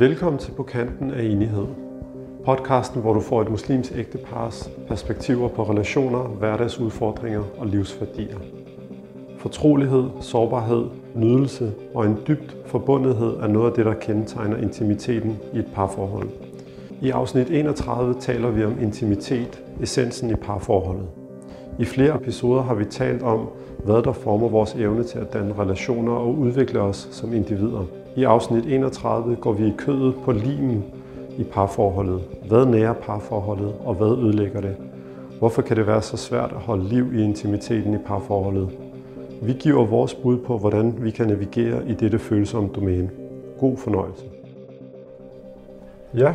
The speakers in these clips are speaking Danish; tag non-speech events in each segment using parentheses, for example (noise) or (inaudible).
Velkommen til På kanten af enighed. Podcasten, hvor du får et muslims ægtepars perspektiver på relationer, hverdagsudfordringer og livsværdier. Fortrolighed, sårbarhed, nydelse og en dybt forbundethed er noget af det, der kendetegner intimiteten i et parforhold. I afsnit 31 taler vi om intimitet, essensen i parforholdet. I flere episoder har vi talt om, hvad der former vores evne til at danne relationer og udvikle os som individer. I afsnit 31 går vi i kødet på limen i parforholdet. Hvad nærer parforholdet, og hvad ødelægger det? Hvorfor kan det være så svært at holde liv i intimiteten i parforholdet? Vi giver vores bud på, hvordan vi kan navigere i dette følsomme domæne. God fornøjelse. Ja,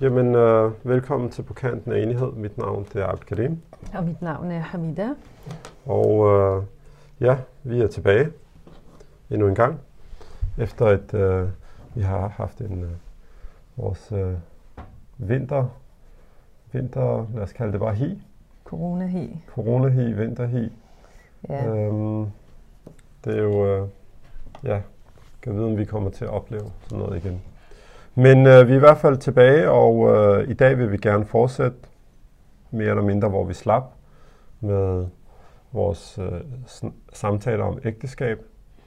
jamen øh, velkommen til På kanten af enighed. Mit navn det er Abdelkarim. Og mit navn er Hamida. Og øh, ja, vi er tilbage endnu en gang, efter at øh, vi har haft en øh, vores øh, vinter, vinter, lad os kalde det bare hi. Corona-hi. Corona-hi, vinter-hi. Ja. Øhm, det er jo, øh, ja, kan vide, om vi kommer til at opleve sådan noget igen. Men øh, vi er i hvert fald tilbage, og øh, i dag vil vi gerne fortsætte mere eller mindre, hvor vi slap med vores øh, samtaler om ægteskab.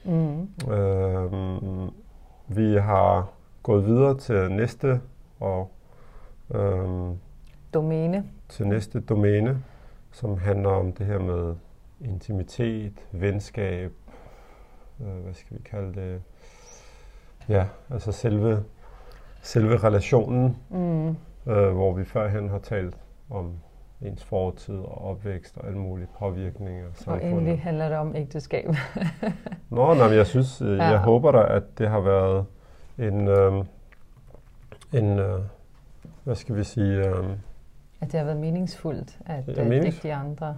Mm. Øh, vi har gået videre til næste og øh, Domæne. til næste domæne, som handler om det her med intimitet, venskab, øh, hvad skal vi kalde det? Ja, altså selve, selve relationen, Mm. øh, hvor vi førhen har talt om ens fortid og opvækst og alle mulige påvirkninger Og endelig handler det om ægteskab. (laughs) Nå, nej, men jeg synes, øh, Ja. jeg håber da, at det har været en, øh, en øh, hvad skal vi sige, øh, at det har været meningsfuldt at Ja, ja, menings- dække de andre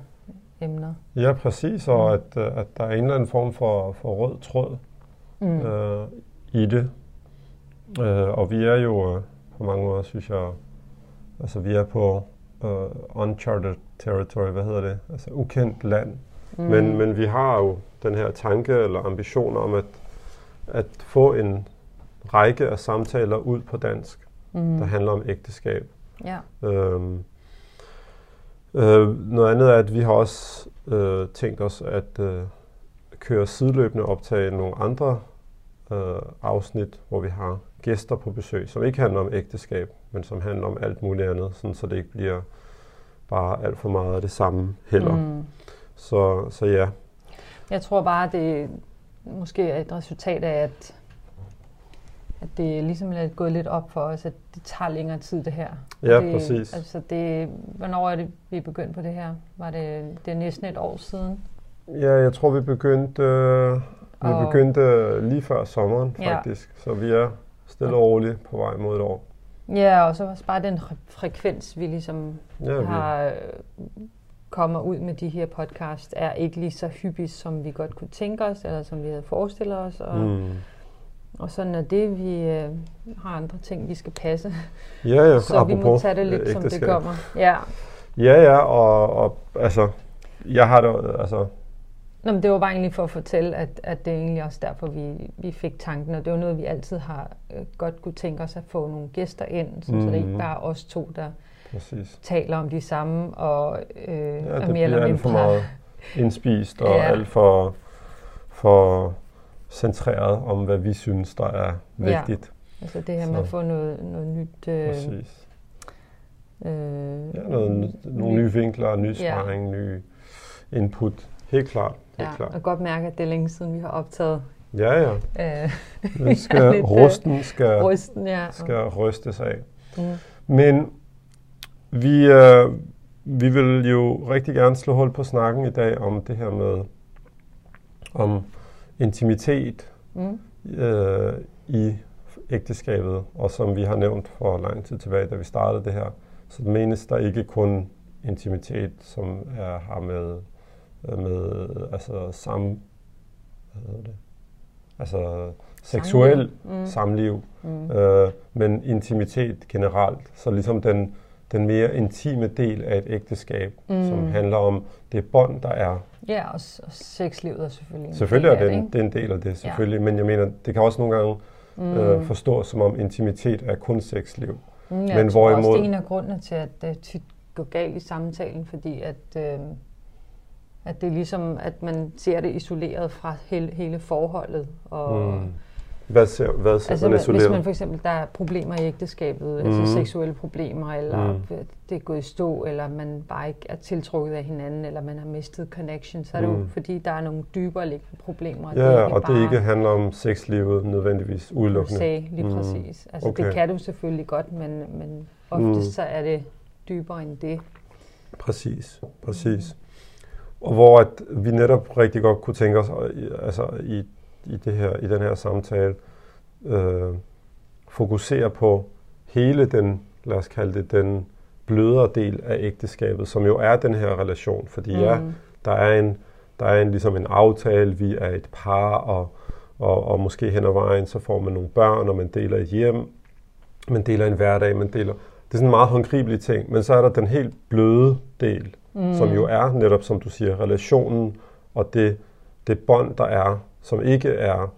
emner. ja præcis, og at, øh, at der er en eller anden form for, for rød tråd Mm. øh, i det. Øh, og vi er jo øh, på mange måder, synes jeg, altså vi er på øh, uncharted territory, hvad hedder det? Altså ukendt land. Mm. Men, men vi har jo den her tanke eller ambition om at, at få en række af samtaler ud på dansk, mm. der handler om ægteskab. Ja. Øhm, øh, noget andet er, at vi har også øh, tænkt os at øh, køre sideløbende optage nogle andre øh, afsnit, hvor vi har gæster på besøg, som ikke handler om ægteskab, men som handler om alt muligt andet, sådan, så det ikke bliver bare alt for meget af det samme heller. Mm. Så, så ja, Jeg tror bare, det måske er et resultat af, at, at det ligesom er gået lidt op for os, at det tager længere tid, det her. ja det, præcis. Altså det, hvornår er det, vi er begyndt på det her? Var det, det er næsten et år siden? Ja, jeg tror, vi begyndte, øh, vi Og- begyndte lige før sommeren, Ja. faktisk. Så vi er stille og roligt på vej mod et år. Ja, og så også bare den fre- frekvens, vi ligesom Ja, vi, har øh, kommer ud med de her podcast, er ikke lige så hyppigt, som vi godt kunne tænke os, eller som vi havde forestillet os. Og, mm. og sådan er det. Vi øh, har andre ting, vi skal passe. Ja, ja, (laughs) så vi må apropos, tage det lidt, øh, som det ægteskab. kommer. Ja. Ja, ja, og, og altså, jeg har det, altså, Nå, men det var bare egentlig for at fortælle, at, at det er egentlig også derfor, vi, vi fik tanken, og det var noget, vi altid har øh, godt kunne tænke os at få nogle gæster ind, sådan, så det ikke Mhm. bare os to, der præcis. taler om de samme, og øh, Ja, det mere bliver eller alt for mindre meget indspist, og Ja. alt for, for centreret om, hvad vi synes, der er Ja. vigtigt. Altså det her med Så. at få noget, noget nyt... Øh, Præcis. øh, Ja, noget, nogle nye vinkler, ny sparring, ny input. Helt klart. Helt Ja, klart. jeg kan godt mærke, at det er længe siden, vi har optaget Ja, ja. øh, skal (laughs) lidt, øh, rusten skal, rysten. Ja. skal rystes af. Mm. Men vi, øh, vi vil jo rigtig gerne slå hul på snakken i dag om det her med om intimitet Mm. øh, i ægteskabet, og som vi har nævnt for lang tid tilbage, da vi startede det her, så menes der ikke kun intimitet, som er, har med, med altså sam, hvad hedder det? Altså seksuel Mm. samliv, Mm. øh, men intimitet generelt. Så ligesom den, den mere intime del af et ægteskab, mm. som handler om det bånd, der er. Ja, og, og sexlivet er selvfølgelig en Selvfølgelig del er det, en, det er en del af det, selvfølgelig. Ja. Men jeg mener, det kan også nogle gange mm. øh, forstås som om intimitet er kun sexliv. Mm, jeg Men tror hvorimod... også, det er en af grundene til, at det tit går galt i samtalen, fordi at, øh, at det er ligesom, at man ser det isoleret fra hele, hele forholdet. Og, mm hvad ser, hvad ser altså, man isoleret? Hvis man for eksempel, der er problemer i ægteskabet, mm. altså seksuelle problemer, eller mm. det er gået i stå, eller man bare ikke er tiltrukket af hinanden, eller man har mistet connection, så er det mm. jo fordi, der er nogle dybere liggende problemer. Ja, det og det ikke handler om sexlivet nødvendigvis udelukkende. Sagde, lige mm. præcis. Altså okay. det kan du selvfølgelig godt, men, men oftest mm. så er det dybere end det. Præcis, præcis. Og hvor at vi netop rigtig godt kunne tænke os, altså i i, det her, i den her samtale øh, fokusere på hele den, lad os kalde det, den blødere del af ægteskabet, som jo er den her relation. Fordi mm. ja, der er en, der er en, ligesom en aftale, vi er et par, og, og, og måske hen ad vejen, så får man nogle børn, og man deler et hjem, man deler en hverdag, man deler... Det er sådan en meget håndgribelig ting, men så er der den helt bløde del, mm. som jo er netop, som du siger, relationen og det, det bånd, der er som ikke er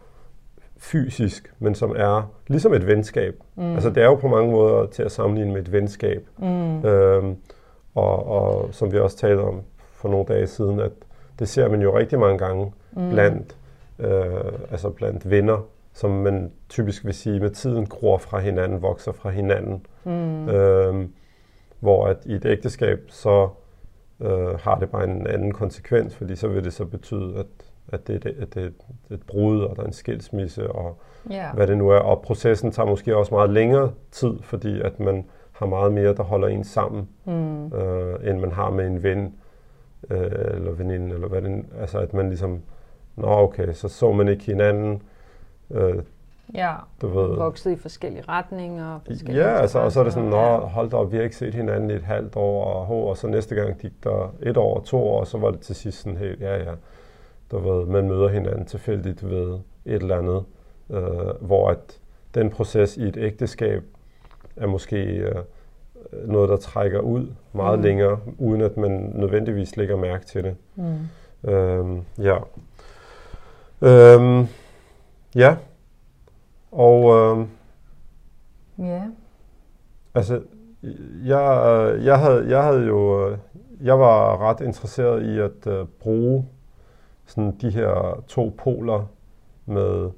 fysisk, men som er ligesom et venskab. Mm. Altså det er jo på mange måder til at sammenligne med et venskab. Mm. Øhm, og, og som vi også talte om for nogle dage siden, at det ser man jo rigtig mange gange mm. blandt, øh, altså blandt venner, som man typisk vil sige med tiden gror fra hinanden, vokser fra hinanden. Mm. Øhm, hvor at i et ægteskab, så øh, har det bare en anden konsekvens, fordi så vil det så betyde, at at det, at det er et brud, og der er en skilsmisse, og yeah. hvad det nu er. Og processen tager måske også meget længere tid, fordi at man har meget mere, der holder en sammen, mm. øh, end man har med en ven, øh, eller veninde, eller hvad det Altså, at man ligesom, nå okay, så så man ikke hinanden. Øh, ja, du ved. vokset i forskellige retninger. Forskellige ja, altså, og så er det sådan, nå, hold da op, vi har ikke set hinanden i et halvt år, og, og så næste gang gik der et år, to år, og så var det til sidst sådan helt, ja, ja du ved, man møder hinanden tilfældigt ved et eller andet, øh, hvor at den proces i et ægteskab er måske øh, noget, der trækker ud meget mm. længere, uden at man nødvendigvis lægger mærke til det. Mm. Øhm, ja. Øhm, ja. Og øhm, ja. Altså, jeg, jeg, havde, jeg havde jo, øh, jeg var ret interesseret i at uh, bruge sådan de her to poler med,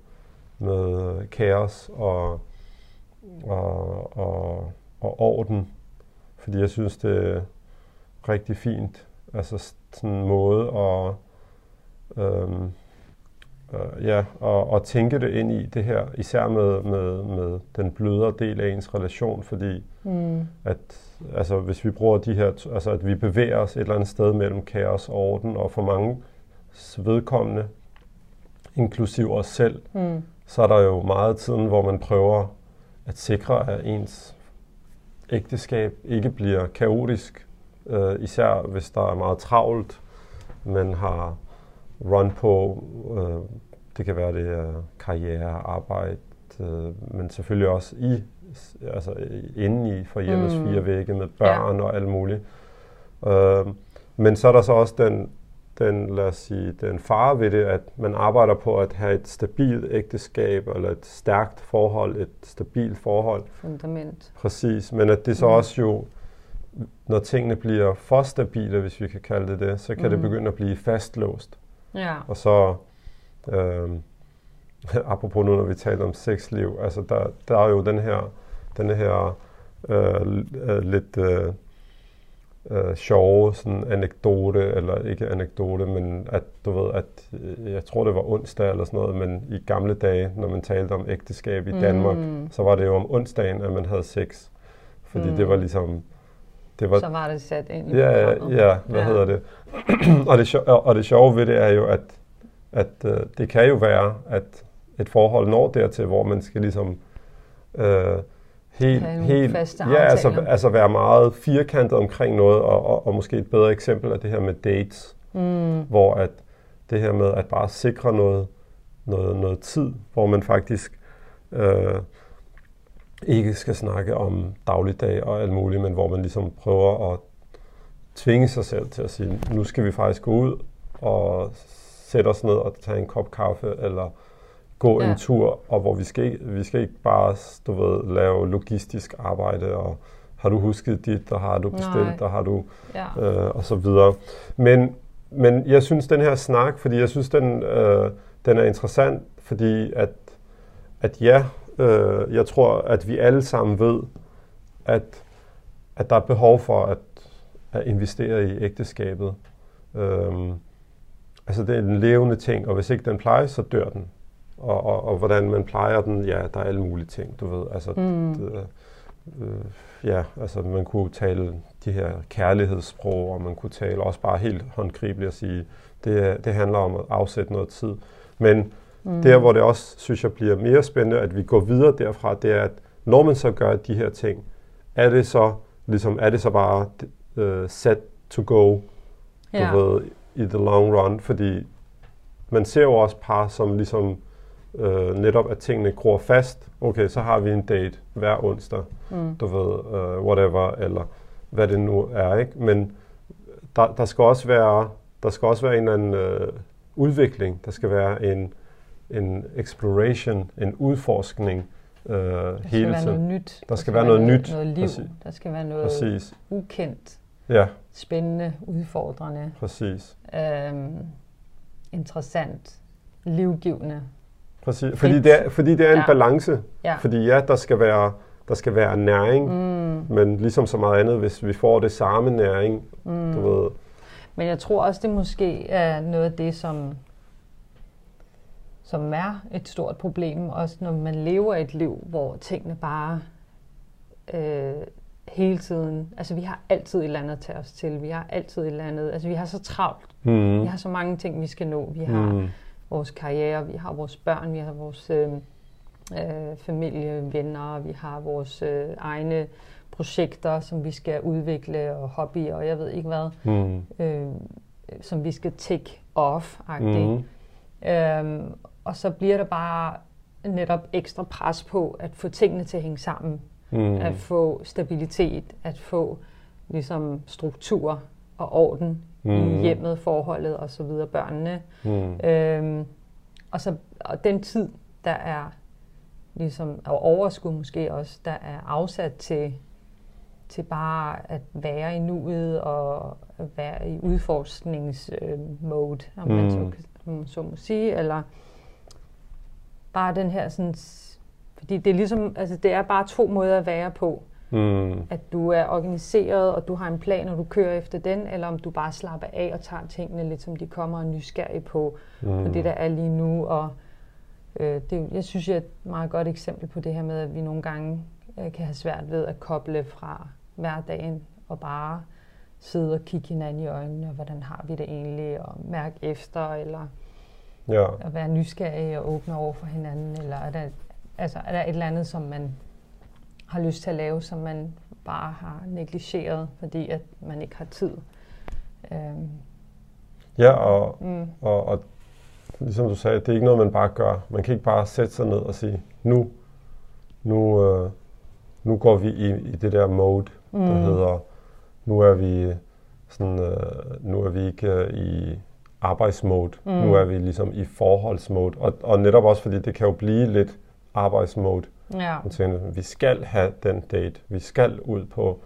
med kaos og, og, og, og orden, fordi jeg synes, det er rigtig fint. Altså sådan en måde at, øhm, øh, ja, og, og tænke det ind i det her, især med, med, med den blødere del af ens relation, fordi mm. at altså, hvis vi bruger de her, altså at vi bevæger os et eller andet sted mellem kaos og orden, og for mange vedkommende, inklusiv os selv, mm. så er der jo meget tiden, hvor man prøver at sikre, at ens ægteskab ikke bliver kaotisk, øh, især hvis der er meget travlt. Man har run på, øh, det kan være det er karriere, arbejde, øh, men selvfølgelig også i, altså inde i for hjemmes mm. fire vægge med børn ja. og alt muligt. Øh, men så er der så også den den, lad os sige, den fare ved det, at man arbejder på at have et stabilt ægteskab, eller et stærkt forhold, et stabilt forhold. Fundament. Præcis, men at det så mm. også jo, når tingene bliver for stabile, hvis vi kan kalde det det, så kan mm. det begynde at blive fastlåst. Ja. Og så, øh, (laughs) apropos nu, når vi taler om sexliv, altså der, der er jo den her, den her øh, øh, lidt... Øh, øh, sjove sådan anekdote, eller ikke anekdote, men at du ved, at øh, jeg tror det var onsdag eller sådan noget, men i gamle dage, når man talte om ægteskab i Danmark, mm. så var det jo om onsdagen, at man havde sex. Fordi mm. det var ligesom... Det var, så var det sat ind i Ja, ja hvad ja. hedder det? og, det og det sjove ved det er jo, at, at uh, det kan jo være, at et forhold når dertil, hvor man skal ligesom... Uh, helt, helt ja, altså, altså være meget firkantet omkring noget, og, og, og måske et bedre eksempel er det her med dates, mm. hvor at det her med at bare sikre noget, noget, noget tid, hvor man faktisk øh, ikke skal snakke om dagligdag og alt muligt, men hvor man ligesom prøver at tvinge sig selv til at sige, nu skal vi faktisk gå ud og sætte os ned og tage en kop kaffe, eller gå ja. en tur, og hvor vi skal, vi skal ikke bare, du ved, lave logistisk arbejde, og har du husket dit, og har du bestilt, Nej. og har du, ja. øh, og så videre. Men, men jeg synes, den her snak, fordi jeg synes, den, øh, den er interessant, fordi at, at ja, øh, jeg tror, at vi alle sammen ved, at, at der er behov for at, at investere i ægteskabet. Øh, altså det er en levende ting, og hvis ikke den plejes, så dør den og, og, og hvordan man plejer den, ja, der er alle mulige ting, du ved. Altså, mm. det, øh, ja, altså man kunne tale de her kærlighedssprog, og man kunne tale også bare helt håndgribeligt og sige, det, det handler om at afsætte noget tid. Men mm. der, hvor det også, synes jeg, bliver mere spændende, at vi går videre derfra, det er, at når man så gør de her ting, er det så, ligesom, er det så bare uh, set to go, ja. du ved, i the long run, fordi man ser jo også par, som ligesom øh, netop at tingene gror fast. Okay, så har vi en date hver onsdag, mm. du ved, uh, whatever, eller hvad det nu er, ikke? Men der, der skal også være, der skal også være en eller anden øh, udvikling. Der skal være en, en exploration, en udforskning øh, der hele tiden. Noget nyt. Der, der skal, skal være noget, noget nyt. Noget liv. Præcis. Der skal være noget Præcis. ukendt. Ja. Spændende, udfordrende. Præcis. Øhm, interessant, livgivende. Præcis, fordi det er, fordi det er en ja. balance. Ja. Fordi ja, der skal være, der skal være næring, mm. men ligesom så meget andet, hvis vi får det samme næring, mm. du ved. Men jeg tror også, det måske er noget af det, som, som er et stort problem, også når man lever et liv, hvor tingene bare øh, hele tiden, altså vi har altid et eller andet at tage os til, vi har altid et eller andet, altså vi har så travlt, mm. vi har så mange ting, vi skal nå, vi har mm vores karriere, vi har vores børn, vi har vores øh, øh, familie, venner, vi har vores øh, egne projekter, som vi skal udvikle, og hobbyer, og jeg ved ikke hvad, mm. øh, som vi skal take off mm. øhm, Og så bliver der bare netop ekstra pres på at få tingene til at hænge sammen, mm. at få stabilitet, at få ligesom struktur og orden mm. i hjemmet, forholdet og så videre, børnene. Mm. Øhm, og, så, og den tid, der er ligesom, og overskud måske også, der er afsat til, til bare at være i nuet og være i udforskningsmode, øh, om mm. man så, så må sige, eller bare den her sådan, fordi det er ligesom, altså det er bare to måder at være på. Mm. At du er organiseret, og du har en plan, og du kører efter den, eller om du bare slapper af og tager tingene lidt, som de kommer og nysgerrig på, mm. på det, der er lige nu. Og øh, det, jeg synes, det er et meget godt eksempel på det her med, at vi nogle gange øh, kan have svært ved at koble fra hverdagen og bare sidde og kigge hinanden i øjnene, og hvordan har vi det egentlig, og mærke efter, eller ja. at være nysgerrig og åbne over for hinanden, eller er der, altså, er der et eller andet, som man har lyst til at lave, som man bare har negligeret, fordi at man ikke har tid. Øhm. Ja, og, mm. og, og ligesom du sagde, det er ikke noget, man bare gør. Man kan ikke bare sætte sig ned og sige, nu, nu, øh, nu går vi i, i det der mode, mm. der hedder, nu er vi sådan, øh, nu er vi ikke øh, i arbejdsmode, mm. nu er vi ligesom i forholdsmode. Og, og netop også, fordi det kan jo blive lidt arbejdsmode. Ja. Man tænker, vi skal have den date, vi skal ud på,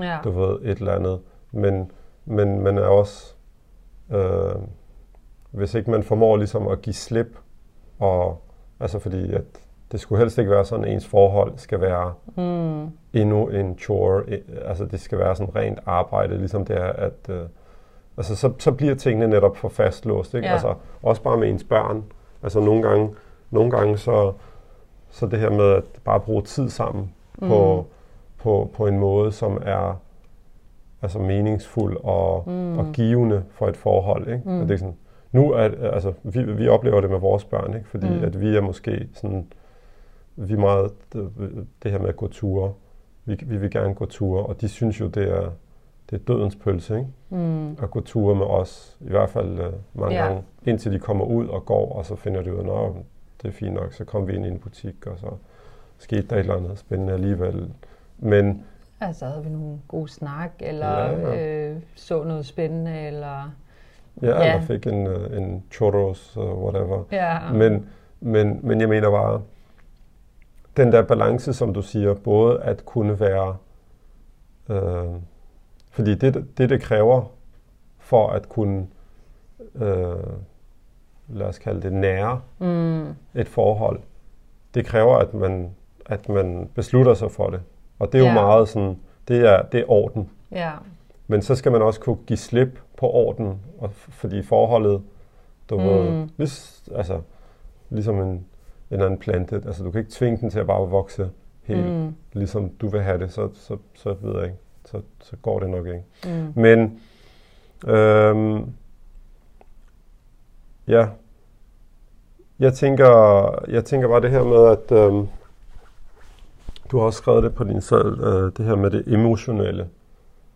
ja. du ved, et eller andet. Men, men man er også, øh, hvis ikke man formår ligesom at give slip, og altså fordi at det skulle helst ikke være sådan, at ens forhold skal være mm. endnu en chore, altså det skal være sådan rent arbejde, ligesom det er, at øh, altså så, så bliver tingene netop for fastlåst, ikke? Ja. Altså også bare med ens børn. Altså nogle gange, nogle gange så, så det her med at bare bruge tid sammen mm. på, på, på en måde, som er altså meningsfuld og, mm. og givende for et forhold. Ikke? Mm. Og det er sådan, nu er, altså, vi, vi oplever det med vores børn, ikke? fordi mm. at vi er måske sådan, vi er meget det, det her med at gå ture. Vi, vi vil gerne gå ture, og de synes jo, det er, det er dødens pølse, ikke? Mm. At gå ture med os, i hvert fald uh, mange ja. gange, indtil de kommer ud og går, og så finder de ud af, det er fint nok. Så kom vi ind i en butik, og så skete der et eller andet spændende alligevel. Men Altså havde vi nogle gode snak, eller ja, ja. Øh, så noget spændende, eller... Ja, ja. eller fik en, øh, en churros, uh, whatever. Ja. Men, men, men jeg mener bare, den der balance, som du siger, både at kunne være, øh, fordi det, det, det kræver for at kunne, øh, lad os kalde det nære mm. et forhold, det kræver, at man, at man beslutter sig for det. Og det er ja. jo meget sådan, det er, det er orden. Ja. Men så skal man også kunne give slip på orden, og fordi forholdet, du mm. ved, lig, altså, ligesom en, en anden plante, altså du kan ikke tvinge den til at bare vokse helt, mm. ligesom du vil have det, så, så, så ved jeg ikke, så, så går det nok ikke. Mm. Men, øhm, ja, jeg tænker, jeg tænker bare det her med, at øhm, du har også skrevet det på din selv, øh, det her med det emotionelle.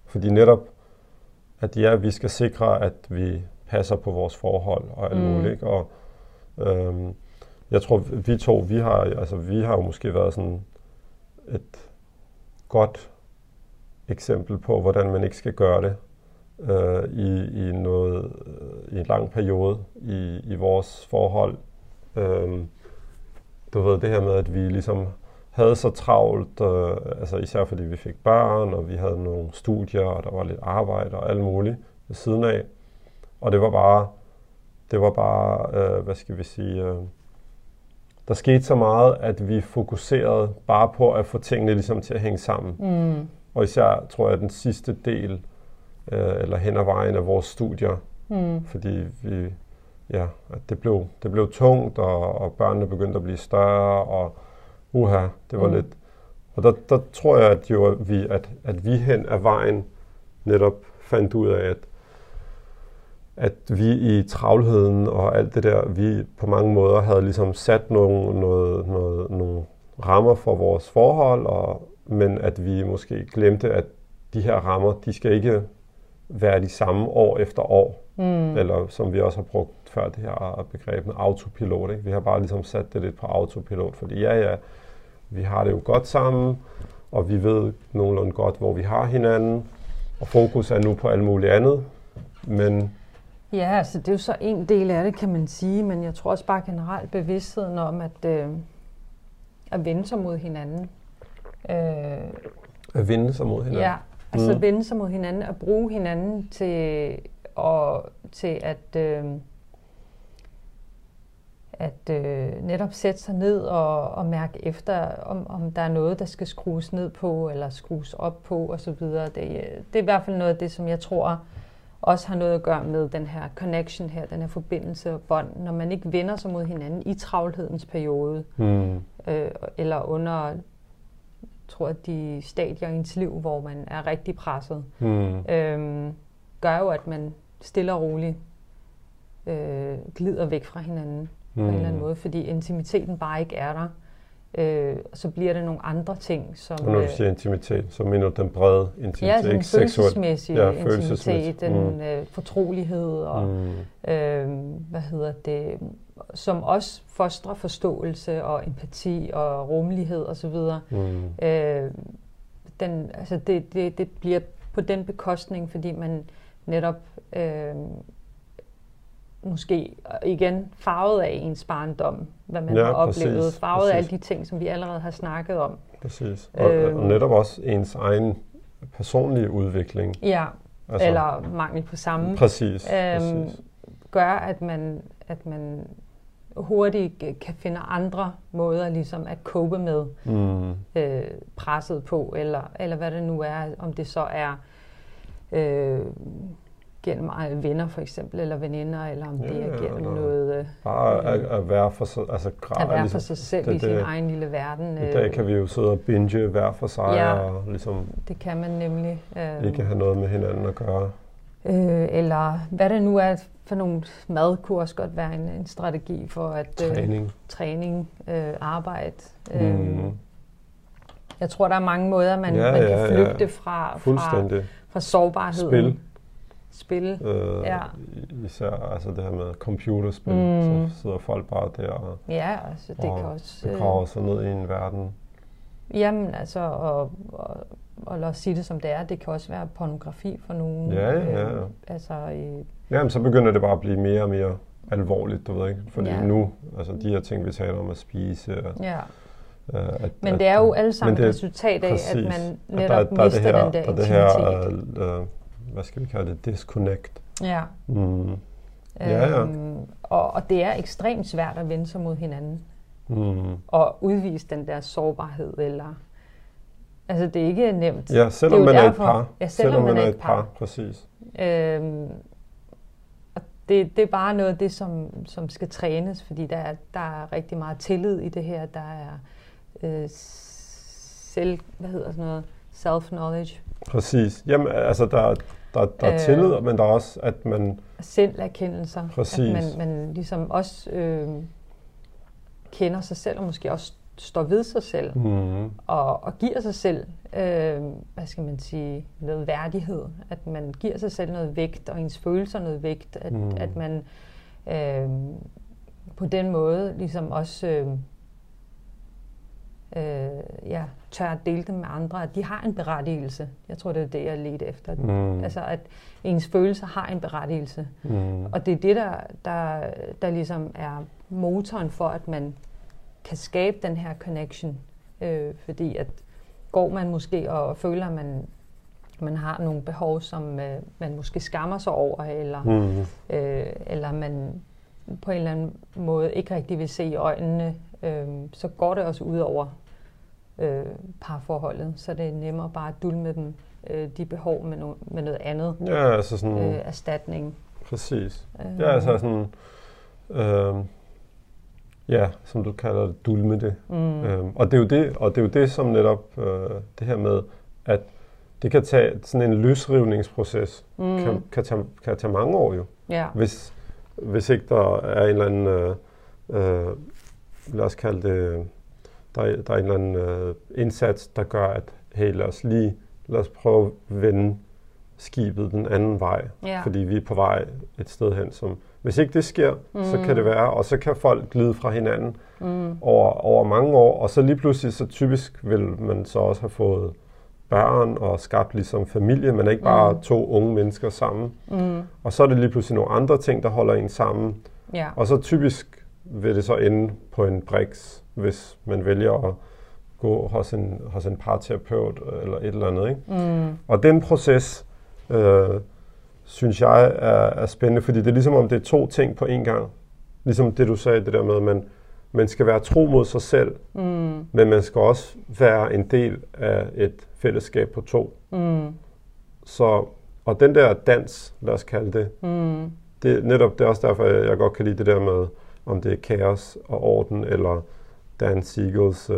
Fordi netop, at ja, vi skal sikre, at vi passer på vores forhold og alt mm. muligt. Og øhm, jeg tror, vi to, vi har, altså, vi har jo måske været sådan et godt eksempel på, hvordan man ikke skal gøre det øh, i, i, noget, øh, i en lang periode i, i vores forhold. Øh, du ved, det her med, at vi ligesom havde så travlt, øh, altså især fordi vi fik børn, og vi havde nogle studier, og der var lidt arbejde og alt muligt ved siden af. Og det var bare, det var bare, øh, hvad skal vi sige, øh, der skete så meget, at vi fokuserede bare på at få tingene ligesom til at hænge sammen. Mm. Og især tror jeg, den sidste del, øh, eller hen ad vejen af vores studier, mm. fordi vi, ja, at det blev, det blev tungt, og, og børnene begyndte at blive større, og uha, det var mm. lidt... Og der, der tror jeg, at, jo, at, vi, at, at vi hen ad vejen netop fandt ud af, at, at vi i travlheden og alt det der, vi på mange måder havde ligesom sat nogle, noget, noget, nogle rammer for vores forhold, og, men at vi måske glemte, at de her rammer, de skal ikke være de samme år efter år. Mm. Eller som vi også har brugt før, det her begreb med autopilot. Ikke? Vi har bare ligesom sat det lidt på autopilot, fordi ja, ja, vi har det jo godt sammen, og vi ved nogenlunde godt, hvor vi har hinanden, og fokus er nu på alt muligt andet, men... Ja, altså det er jo så en del af det, kan man sige, men jeg tror også bare generelt bevidstheden om, at, øh, at vende sig mod hinanden. Øh, at vende sig mod hinanden? Ja, altså mm. vende sig mod hinanden, at bruge hinanden til, og, til at... Øh, at øh, netop sætte sig ned og, og mærke efter, om, om der er noget, der skal skrues ned på, eller skrues op på osv. Det, det er i hvert fald noget af det, som jeg tror også har noget at gøre med den her connection her, den her forbindelse og bånd, når man ikke vender sig mod hinanden i travlhedens periode, mm. øh, eller under tror jeg, de stadier i ens liv, hvor man er rigtig presset, mm. øh, gør jo, at man stille og roligt øh, glider væk fra hinanden mm. på en eller anden mm. måde, fordi intimiteten bare ikke er der. Øh, så bliver det nogle andre ting, som... Og når du øh, siger intimitet, så mener du den brede intimitet, ja, ikke følelsesmæssig ja, intimitet, den mm. øh, fortrolighed og, mm. øh, hvad hedder det, som også fostrer forståelse og empati og rummelighed osv. Mm. Øh, den, altså det, det, det bliver på den bekostning, fordi man netop øh, måske igen farvet af ens barndom, hvad man ja, har oplevet, præcis, farvet præcis. af alle de ting, som vi allerede har snakket om. Præcis. Og, øhm, og netop også ens egen personlige udvikling. Ja, altså, eller mangel på samme. Præcis, øhm, præcis. Gør, at man, at man hurtigt kan finde andre måder ligesom at cope med mm. øh, presset på, eller, eller hvad det nu er, om det så er øh, gennem venner for eksempel, eller veninder, eller om det ja, er gennem ja, noget... Øh, Bare at, at være for sig, altså grad, at være ligesom, for sig selv det, i sin det, egen lille verden. I dag kan vi jo sidde og binge hver for sig, ja, og ligesom... det kan man nemlig. Øh, ikke have noget med hinanden at gøre. Øh, eller hvad det nu er for nogle mad, kunne også godt være en, en strategi for at... Øh, træning. Træning, øh, arbejde. Øh, mm. Jeg tror, der er mange måder, man, ja, man kan ja, flygte ja. fra, fra, fra sårbarheden. Spil spil. Øh, ja. Især altså det her med computerspil, mm. så sidder folk bare der og, ja, altså, det og kan også, begraver sig ned i en verden. Jamen altså, og, og, og lad os sige det som det er, det kan også være pornografi for nogen. Ja, ja. Øh, altså, øh, Jamen, så begynder det bare at blive mere og mere alvorligt, du ved ikke? Fordi ja. nu, altså de her ting, vi taler om at spise, og, Ja. øh, at, Men at, det er jo alle sammen men det et resultat af, præcis. at man at netop der, der er mister det her, den der der er det her, øh, øh, hvad skal vi kalde det, disconnect. Ja. Mm. Ja, ja. Øhm, og, og det er ekstremt svært at vende sig mod hinanden Mm. og udvise den der sårbarhed. Eller, altså, det er ikke nemt. Ja, selvom man er et par. ja, selvom man er et par. præcis. Øhm, og det, det er bare noget af det, som, som skal trænes, fordi der er, der er rigtig meget tillid i det her. Der er øh, selv, hvad hedder sådan noget, self-knowledge, Præcis. Jamen, altså, der, der, der er Øh. tillid, men der er også, at man... selverkendelser. Præcis. At man, man ligesom også øh, kender sig selv, og måske også står ved sig selv, Mm. og, og giver sig selv, øh, hvad skal man sige, noget værdighed. At man giver sig selv noget vægt, og ens følelser noget vægt. At, Mm. at man øh, på den måde ligesom også øh, øh, ja, tør at dele dem med andre. At de har en berettigelse. Jeg tror, det er det, jeg ledte efter. Mm. Altså, at ens følelser har en berettigelse. Mm. Og det er det, der, der, der ligesom er motoren for, at man kan skabe den her connection. Øh, fordi at går man måske og føler, at man, man har nogle behov, som øh, man måske skammer sig over, eller, Mm. øh, eller man på en eller anden måde ikke rigtig vil se i øjnene, øh, så går det også ud over øh, parforholdet. Så det er nemmere bare at dulme dem, øh, de behov med, no- med noget andet. Ja, altså sådan... Øh, erstatning. Præcis. Øh, Ja, altså sådan... Øh, ja, som du kalder det, dulme det. mm, Øhm, og det er jo det, og det er jo det, som netop øh, det her med, at det kan tage sådan en løsrivningsproces, mm, kan, kan, tage, kan tage mange år jo, ja. hvis, hvis ikke der er en eller anden, øh, øh, lad os kalde det, der, er- der er en eller anden øh, indsats, der gør, at hey, lad os lige, lad os prøve at vende skibet den anden vej, Ja. fordi vi er på vej et sted hen, som hvis ikke det sker, mm. så Mm. kan det være, og så kan folk glide fra hinanden, Mm, over, over mange år, og så lige pludselig, så typisk vil man så også have fået børn og skabt ligesom familie, men ikke bare Mm. to unge mennesker sammen. mm, Og så er det lige pludselig nogle andre ting, der holder en sammen. ja. Og så typisk vil det så ende på en briks, hvis man vælger at gå hos en, hos en parterapeut eller et eller andet. Ikke? Mm, Og den proces, øh, synes jeg er, er spændende, fordi det er ligesom om det er to ting på én gang. Ligesom det du sagde, det der med, at man, man skal være tro mod sig selv, mm, men man skal også være en del af et fællesskab på to. mm, Så, og den der dans, lad os kalde det, mm, det er netop det er også derfor, jeg, jeg godt kan lide det der med, om det er kaos og orden, eller Dan Siegels, øh,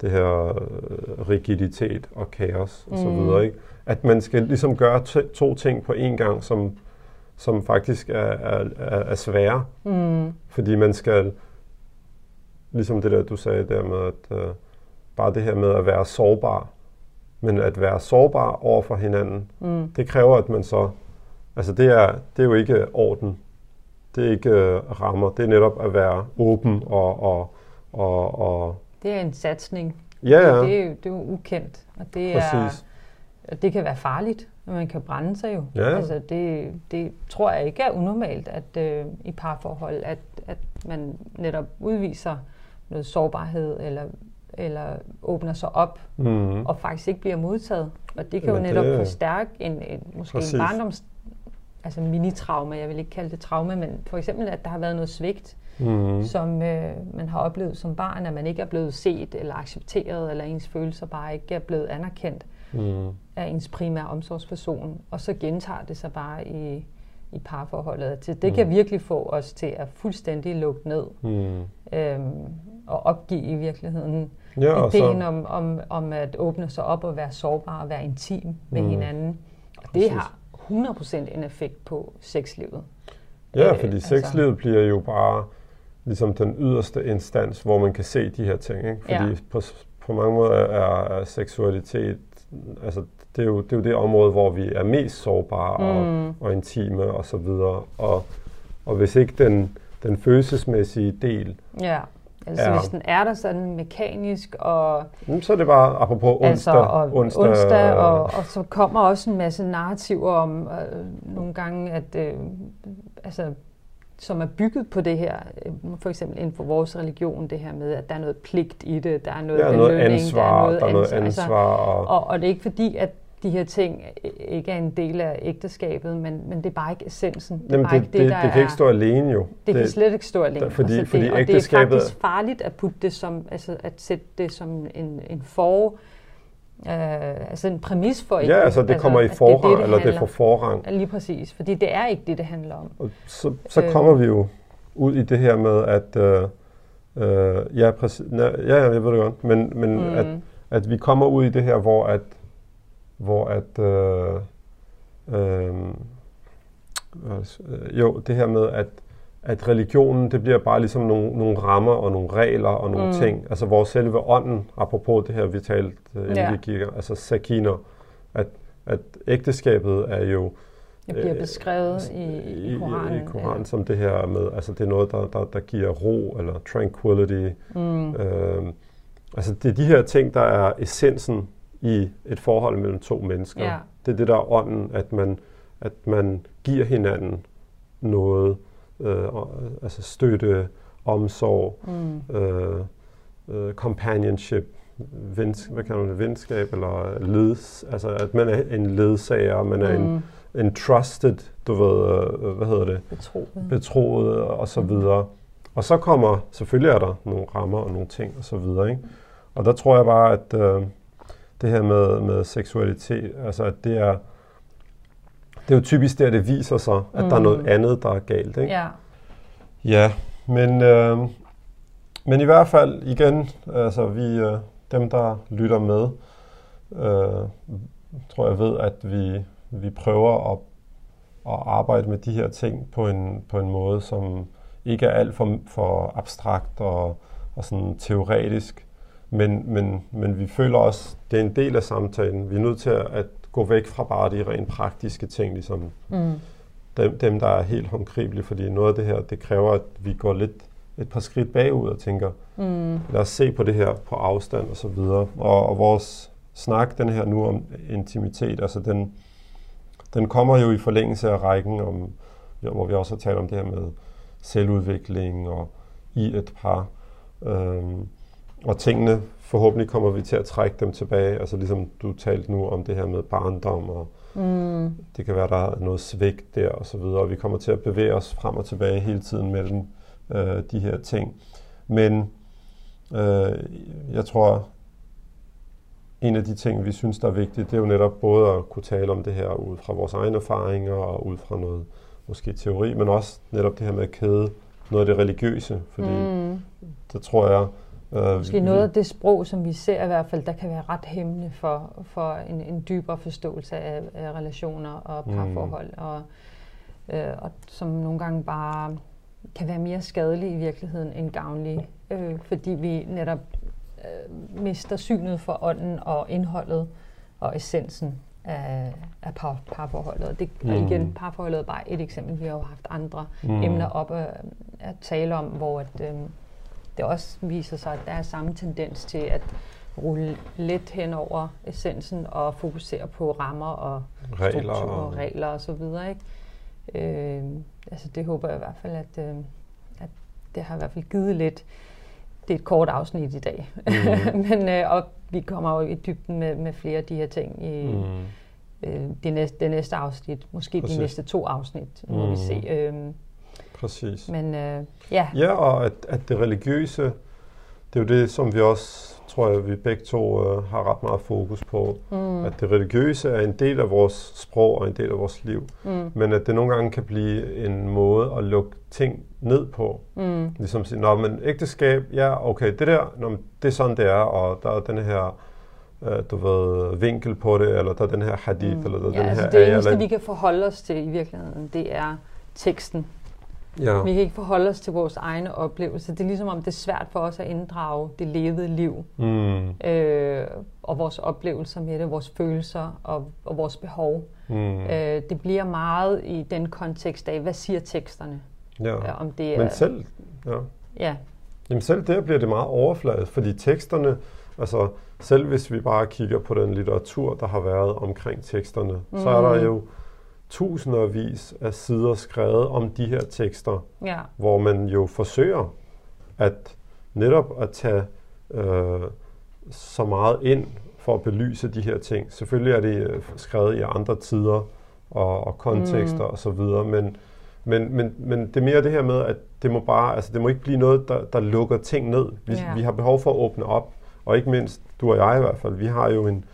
det her øh, rigiditet og kaos og så Mm. videre. Ikke? At man skal ligesom gøre to ting på én gang, som, som faktisk er, er, er, er svære. mm, Fordi man skal, ligesom det der, du sagde der med, at øh, bare det her med at være sårbar, men at være sårbar over for hinanden, mm, det kræver, at man så, altså det er, det er jo ikke orden, det er ikke øh, rammer, det er netop at være åben og, og, og, og Det er en satsning. ja, ja, Det, er jo, det er jo ukendt, og det, er, præcis. Og det kan være farligt, man kan brænde sig jo. Ja. Altså det, det tror jeg ikke er unormalt at øh, i parforhold, at, at man netop udviser noget sårbarhed, eller, eller åbner sig op, Mm. og faktisk ikke bliver modtaget. Og det kan Men jo netop det- forstærke en, en måske Præcis. en barndoms altså mini-traume, jeg vil ikke kalde det traume, men for eksempel, at der har været noget svigt, Mm. som øh, man har oplevet som barn, at man ikke er blevet set eller accepteret, eller ens følelser bare ikke er blevet anerkendt Mm. af ens primære omsorgsperson, og så gentager det sig bare i, i parforholdet. Det, det kan Mm. virkelig få os til at fuldstændig lukke ned Mm. øhm, og opgive i virkeligheden Ja, ideen så, om, om, om at åbne sig op og være sårbar og være intim med Mm. hinanden. Og det Præcis. har 100% en effekt på sexlivet. ja, øh, fordi altså- sexlivet bliver jo bare ligesom den yderste instans, hvor man kan se de her ting. Ikke? Fordi Ja. på, på mange måder er, er seksualitet, altså det er, jo, det er jo det område, hvor vi er mest sårbare og, Mm. og intime og så videre. Og, og hvis ikke den, den følelsesmæssige del, Ja, altså Ja. hvis den er der sådan mekanisk og så er det bare apropos onsdag. altså, og onsdag, onsdag og, og så kommer også en masse narrativer om øh, nogle gange, at øh, altså, som er bygget på det her, øh, for eksempel inden for vores religion, det her med, at der er noget pligt i det, der er noget der er belønning, noget ansvar, der er noget, der er noget ansvar. ansvar Altså, og, og, og det er ikke fordi, at de her ting ikke er en del af ægteskabet, men, men det er bare ikke essensen. Det, er Jamen, bare det, ikke det, der det kan ikke stå alene jo. det, det kan slet ikke stå alene. fordi- altså det, fordi og ægteskabet- det er faktisk farligt at putte det som, altså at sætte det som en, en for, øh, altså en præmis for Ja, altså det kommer i forrang, det, det eller det handler- får forrang. Lige præcis, fordi det er ikke det, det handler om. Og så, så Øh. kommer vi jo ud i det her med, at øh, øh, ja, præcis, ja, ja, jeg ved det godt, men, men Mm. at, at vi kommer ud i det her, hvor at, hvor at øh, øh, det, øh, jo, det her med, at, at religionen, det bliver bare ligesom nogle, nogle rammer og nogle regler og nogle Mm. ting. Altså vores selve ånden, apropos det her, vi talte, øh, inden Ja. vi gik, altså sakiner, at, at ægteskabet er jo Det bliver Øh, beskrevet i, i Koranen. i Koranen som det her med, altså det er noget, der, der, der giver ro eller tranquility. Mm. Øhm, altså det er de her ting, der er essensen i et forhold mellem to mennesker. Ja. Det er det, der er ånden, at man, at man giver hinanden noget, øh, altså støtte, omsorg, Mm. øh, øh, companionship, vens, hvad kan man det, venskab eller leds, altså at man er en ledsager, man er en, Mm. en trusted, du ved, øh, hvad hedder det, Betroet. betroet og så videre. Og så kommer, selvfølgelig er der nogle rammer og nogle ting og så videre, ikke? Og der tror jeg bare, at øh, det her med, med seksualitet, altså at det er, det er jo typisk der, det viser sig, at mm. der er noget Mm. andet, der er galt, ikke? Ja. Ja, men, øh, men i hvert fald igen, altså vi, øh, dem der lytter med, øh, tror jeg ved, at vi, vi prøver at, at arbejde med de her ting på en, på en måde, som ikke er alt for, for abstrakt og, og sådan teoretisk, men, men, men vi føler også, det er en del af samtalen. Vi er nødt til at, at gå væk fra bare de rent praktiske ting, ligesom Mm. dem, dem, der er helt håndgribelige, fordi noget af det her, det kræver, at vi går lidt et par skridt bagud og tænker, Mm. lad os se på det her på afstand og så videre. Og, og vores snak, den her nu om intimitet, altså den, den kommer jo i forlængelse af rækken, om, hvor vi også har talt om det her med selvudvikling og i et par. Øhm, og tingene, forhåbentlig kommer vi til at trække dem tilbage, altså ligesom du talte nu om det her med barndom og Mm. det kan være, der er noget svigt der og så videre, og vi kommer til at bevæge os frem og tilbage hele tiden mellem øh, de her ting. Men øh, jeg tror, en af de ting, vi synes, der er vigtigt, det er jo netop både at kunne tale om det her ud fra vores egne erfaringer og ud fra noget måske teori, men også netop det her med at kæde noget af det religiøse, fordi mm. Der tror jeg... Øh, Måske noget af det sprog, som vi ser i hvert fald, der kan være ret hæmmende for, for en, en dybere forståelse af, af relationer og parforhold, mm. og, øh, og som nogle gange bare kan være mere skadelige i virkeligheden end gavnlige, øh, fordi vi netop øh, mister synet for ånden og indholdet og essensen af, af par, parforholdet. Og, det, mm. og igen, parforholdet er bare et eksempel. Vi har jo haft andre Mm. mm. emner op at, at tale om, hvor at, øh, det også viser sig, at der er samme tendens til at rulle let hen over essensen og fokusere på rammer og regler strukturer og regler og så videre. Ikke? Øh, altså det håber jeg i hvert fald, at, øh, at det har i hvert fald givet lidt. Det er et kort afsnit i dag, Mhm. (laughs) men øh, og vi kommer jo i dybden med, med flere af de her ting i Mm. øh, det, næste, det næste afsnit, måske Præcis. de næste to afsnit, må Mhm. vi se. Øh, Præcis. men øh, ja, Ja, og at, at det religiøse, det er jo det, som vi også, tror jeg, vi begge to øh, har ret meget fokus på. mm, At det religiøse er en del af vores sprog og en del af vores liv. mm, Men at det nogle gange kan blive en måde at lukke ting ned på. mm, Ligesom sige, nå, men ægteskab, ja, okay, det der, nå, men det er sådan, det er, og der er den her, øh, du ved, vinkel på det, eller der er den her hadith, eller der er ja, den altså her det eneste, eller- vi kan forholde os til i virkeligheden, det er teksten. Ja. Vi kan ikke forholde os til vores egne oplevelser. Det er ligesom om, det er svært for os at inddrage det levede liv. Mm, Øh, og vores oplevelser med det, vores følelser og, og vores behov. mm, Øh, det bliver meget i den kontekst af, hvad siger teksterne? ja. Øh, om det er, Men selv, ja. Ja, Jamen selv der bliver det meget overfladet, fordi teksterne, altså selv hvis vi bare kigger på den litteratur, der har været omkring teksterne, mm. så er der jo tusindvis af sider skrevet om de her tekster, Ja. hvor man jo forsøger at netop at tage øh, så meget ind for at belyse de her ting. Selvfølgelig er det øh, skrevet i andre tider og, og kontekster mm. og så videre, men, men, men, men det er mere det her med, at det må bare, altså det må ikke blive noget, der, der lukker ting ned. Vi, Ja. vi har behov for at åbne op, og ikke mindst du og jeg i hvert fald, vi har jo en,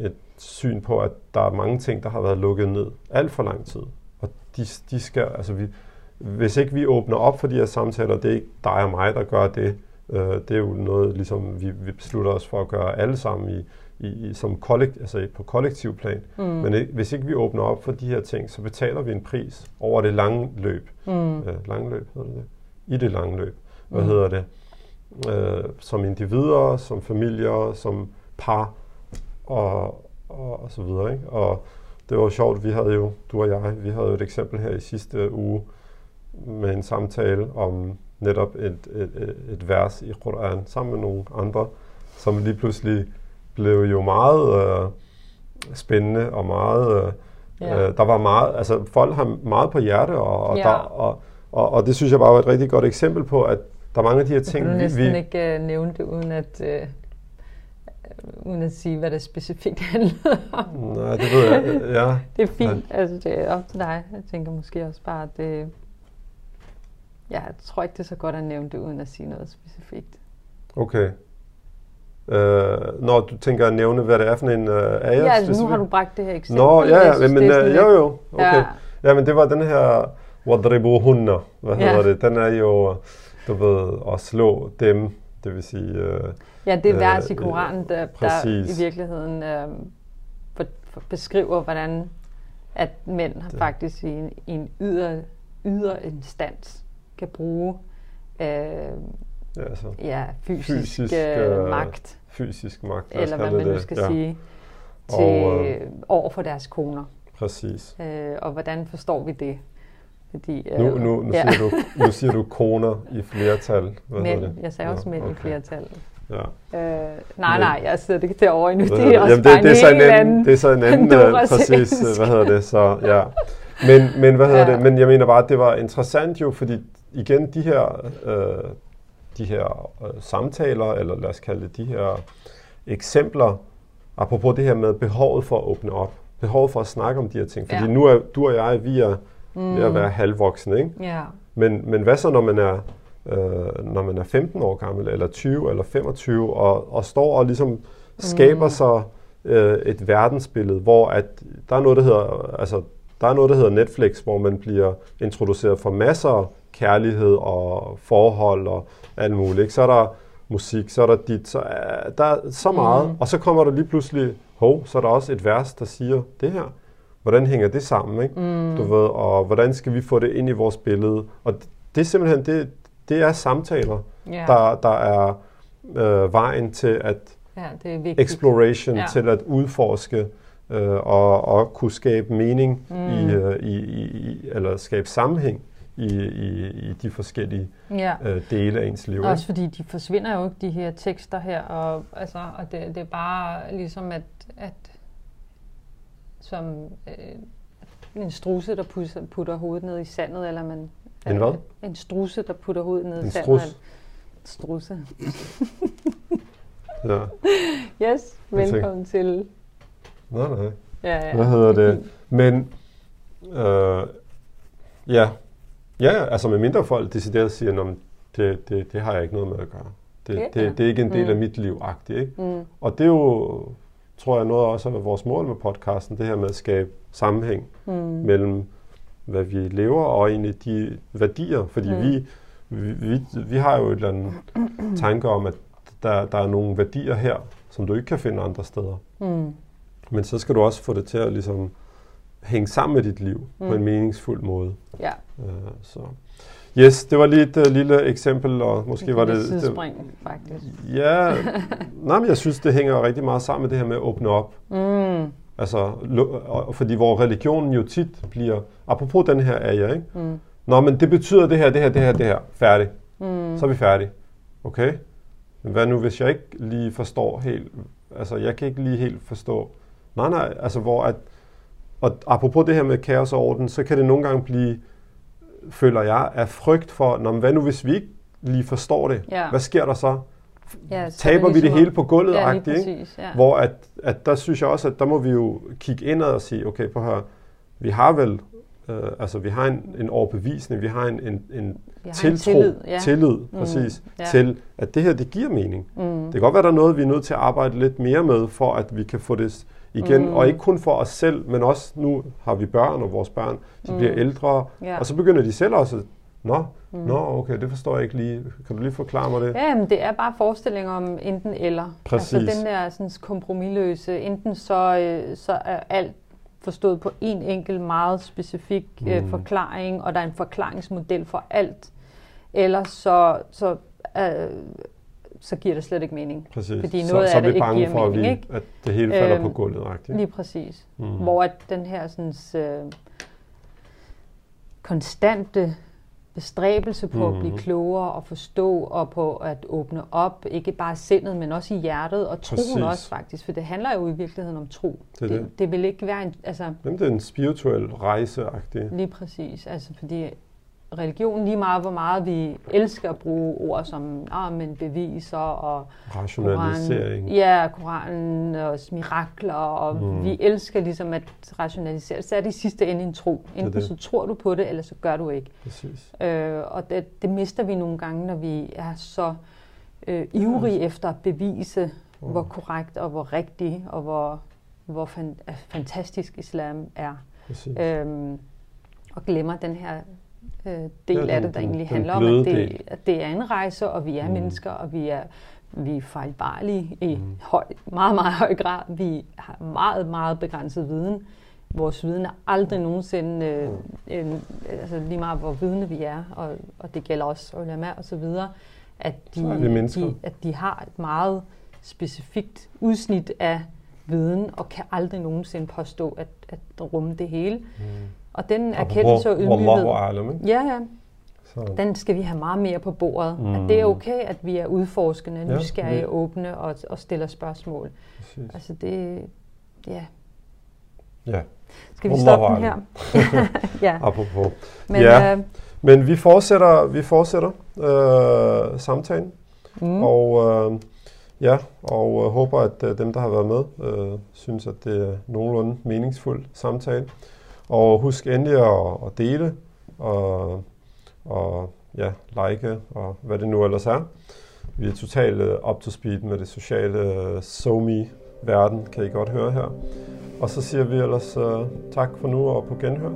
et syn på, at der er mange ting, der har været lukket ned alt for lang tid. Og de, de skal, altså vi, hvis ikke vi åbner op for de her samtaler, det er ikke dig og mig, der gør det. Øh, det er jo noget, ligesom vi, vi beslutter os for at gøre alle sammen i, i, som kollekt, altså på kollektiv plan. Mm. Men ikke, hvis ikke vi åbner op for de her ting, så betaler vi en pris over det lange løb. Mm. Øh, lange løb hedder det det? I det lange løb. Hvad Mm. hedder det? Øh, som individer, som familier, som par og, og, og så videre. Ikke? Og det var sjovt, vi havde jo, du og jeg, vi havde jo et eksempel her i sidste uge med en samtale om netop et, et, et, vers i Quran sammen med nogle andre, som lige pludselig blev jo meget øh, spændende og meget... Øh, Ja. øh, der var meget, altså folk har meget på hjerte, og, og, Ja. der, og, og, og det synes jeg bare var et rigtig godt eksempel på, at der er mange af de her ting, kan du vi, næsten vi, ikke uh, nævne det, uden at, uh, uden at sige, hvad det specifikt (laughs) handler om. Nej, det ved jeg. Ja. Det er fint. Altså, det er op til dig. Jeg tænker måske også bare, at det... Ja, jeg tror ikke, det er så godt at nævne det, uden at sige noget specifikt. Okay. Øh, når du tænker at nævne, hvad det er for en øh, af jer Ja, altså, nu har du bragt det her eksempel. Nå, ja, ja, synes, men er øh, jo, jo, okay. Ja. Ja. ja, men det var den her wadribuhunna, hvad Ja. hedder det? Den er jo, du ved, at slå dem, det vil sige... Øh, Ja, det er Øh, vers i Koranen, der, der i virkeligheden øh, for, for beskriver, hvordan at mænd har Det- faktisk i en, i en yder, yder instans kan bruge øh, ja, altså, ja, fysisk, Fysisk, øh, øh, magt, fysisk magt, eller hvad man nu det. skal ja, sige, Og, til, øh, over for deres koner. Præcis. Øh, og hvordan forstår vi det? Fordi, øh, Nu, nu, nu, ja, siger du, nu siger du koner i flertal. Hvad mænd. det? Jeg sagde også Nå, mænd i okay. flertal. Ja. Øh, nej, nej, jeg sidder ikke derovre endnu. Det er også Jamen, det, det, er så en anden, det er så en (laughs) anden, øh, præcis, øh, hvad hedder det, så ja. Men, men hvad hedder Ja. det, men jeg mener bare, at det var interessant jo, fordi igen, de her, øh, de her øh, samtaler, eller lad os kalde det de her eksempler, apropos det her med behovet for at åbne op, behovet for at snakke om de her ting, fordi Ja. nu er du og jeg, vi er ved at være halvvoksne, ikke? Ja, Men, men hvad så, når man er, øh, når man er 15 år gammel, eller 20, eller 25, og, og står og ligesom skaber Mm. sig øh, et verdensbillede, hvor at der er noget, der hedder, altså, der er noget, der hedder Netflix, hvor man bliver introduceret for masser af kærlighed og forhold og alt muligt. Ikke? Så er der musik, så er der dit, så er der er så meget, Mm. og så kommer der lige pludselig, hov, så er der også et vers, der siger det her. Hvordan hænger det sammen, ikke? Mm. Du ved, og hvordan skal vi få det ind i vores billede? Og det, det er simpelthen, det, det er samtaler, ja. der, der er øh, vejen til at ja, det er vigtigt. exploration, Ja. til at udforske øh, og, og kunne skabe mening Mm. i, øh, i, i, i, eller skabe sammenhæng i, i, i de forskellige Ja. øh, dele af ens liv. ikke? Også fordi de forsvinder jo ikke, de her tekster her, og, altså, og det, det er bare ligesom, at, at som øh, en struse, der putter, putter hovedet ned i sandet, eller man... En hvad? En struse, der putter hovedet ned i En sandet. En strusse. Ja. (laughs) Yes, velkommen til. Nej, nej. Ja, ja, Hvad hedder er det? Men, øh, ja. Ja, altså med mindre folk decideret siger, at det, det, det har jeg ikke noget med at gøre. Det, Ja. det, det er ikke en del Mm. af mit liv, agtigt, ikke? Mm, Og det er jo, tror jeg, noget også af vores mål med podcasten, det her med at skabe sammenhæng mm, mellem, hvad vi lever, og egentlig de værdier. Fordi Mm. vi, vi, vi, vi har jo et eller andet tanke om, at der, der er nogle værdier her, som du ikke kan finde andre steder. mm, Men så skal du også få det til at ligesom hænge sammen med dit liv mm. på en Mm. meningsfuld måde. ja, Uh, så. Yes, det var lige et uh, lille eksempel, og måske var det... et det sidespring, faktisk. ja, nej, men jeg synes, det hænger rigtig meget sammen med det her med at åbne op. Mm, Altså, fordi hvor religionen jo tit bliver, apropos den her af jer, ikke? mm, Nå, men det betyder det her, det her, det her, det her. Færdig. mm, Så er vi færdige. Okay? Men hvad nu, hvis jeg ikke lige forstår helt, altså jeg kan ikke lige helt forstå, nej nej, altså hvor at og apropos det her med kaos og orden, så kan det nogle gange blive, føler jeg, af frygt for, Nå, hvad nu hvis vi ikke lige forstår det? Ja. Hvad sker der så? Ja, så Taber er det vi det ligesom hele på gulvet, Ja, agtigt, ikke? ja. Hvor at, at der synes jeg også, at der må vi jo kigge indad og sige, okay, på her, vi har vel, øh, altså vi har en, en overbevisning, vi har en, en, en Vi har en tillid, ja. tillid Mm, præcis, ja. til, at det her, det giver mening. Mm. Det kan godt være, der er noget, vi er nødt til at arbejde lidt mere med, for at vi kan få det igen. Mm. Og ikke kun for os selv, men også nu har vi børn, og vores børn, de Mm. bliver ældre, Ja. og så begynder de selv også, nå, Mm. nå, okay, det forstår jeg ikke lige. Kan du lige forklare mig det? Ja, men det er bare forestillinger om enten eller. Præcis. Altså den der sådan, kompromilløse, enten så, øh, så er alt forstået på en enkelt meget specifik øh, Mm. forklaring, og der er en forklaringsmodel for alt, eller så, så, øh, så giver det slet ikke mening. Præcis. Fordi så, noget så af er det vi ikke bange for, mening, at, vi, ikke? at det hele falder Øhm, på gulvet. Rigtigt. Lige præcis. Mm. Hvor at den her sådan, øh, konstante bestræbelse på mm. at blive Mhm. klogere og forstå og på at åbne op, ikke bare sindet, men også i hjertet og troen Præcis. også faktisk, for det handler jo i virkeligheden om tro. Det det. det, det vil ikke være en, altså Jamen, det er en spirituel rejse -agtig. lige præcis, altså fordi religion lige meget, hvor meget vi elsker at bruge ord som ah, men beviser og rationalisering. Koran, ja, Koranen og mirakler, og Mm. vi elsker ligesom at rationalisere. Så er det i sidste ende en tro. Enten det. så tror du på det, eller så gør du ikke. Præcis. Øh, og det, det mister vi nogle gange, når vi er så øh, ivrige efter at bevise, Mm. hvor korrekt og hvor rigtig og hvor, hvor fan, fantastisk islam er. Præcis. Øhm, og glemmer den her øh, del Ja, af det, der den- egentlig den handler om, at det, at det er en rejse, og vi er Mm. mennesker, og vi er, vi er fejlbarlige i Mm. høj, meget, meget høj grad. Vi har meget, meget begrænset viden. Vores viden er aldrig nogensinde, øh, en, altså lige meget hvor vidne vi er, og, og det gælder også ulama og så videre, at de, de, at de har et meget specifikt udsnit af viden, og kan aldrig nogensinde påstå at, at rumme det hele. Mm. Og den erkendelse og ydmyghed, alam, ja, ja, Så, den skal vi have meget mere på bordet. Mm. Mm. At det er okay, at vi er udforskende, Ja, nysgerrige, det- åbne og, og stiller spørgsmål. præcis. Altså det, ja. Ja, Skal vi stoppe den her? (laughs) ja, apropos. men Ja. øh, Men vi fortsætter, vi fortsætter øh, samtalen, mm, og øh, ja, og øh, håber, at øh, dem, der har været med, øh, synes, at det er nogenlunde meningsfuld samtale. Og husk endelig at, at dele, og, og ja, like, og hvad det nu ellers er. Vi er totalt øh, up to speed med det sociale øh, SoMe-verden, kan I godt høre her. Og så siger vi ellers uh, tak for nu og på genhør.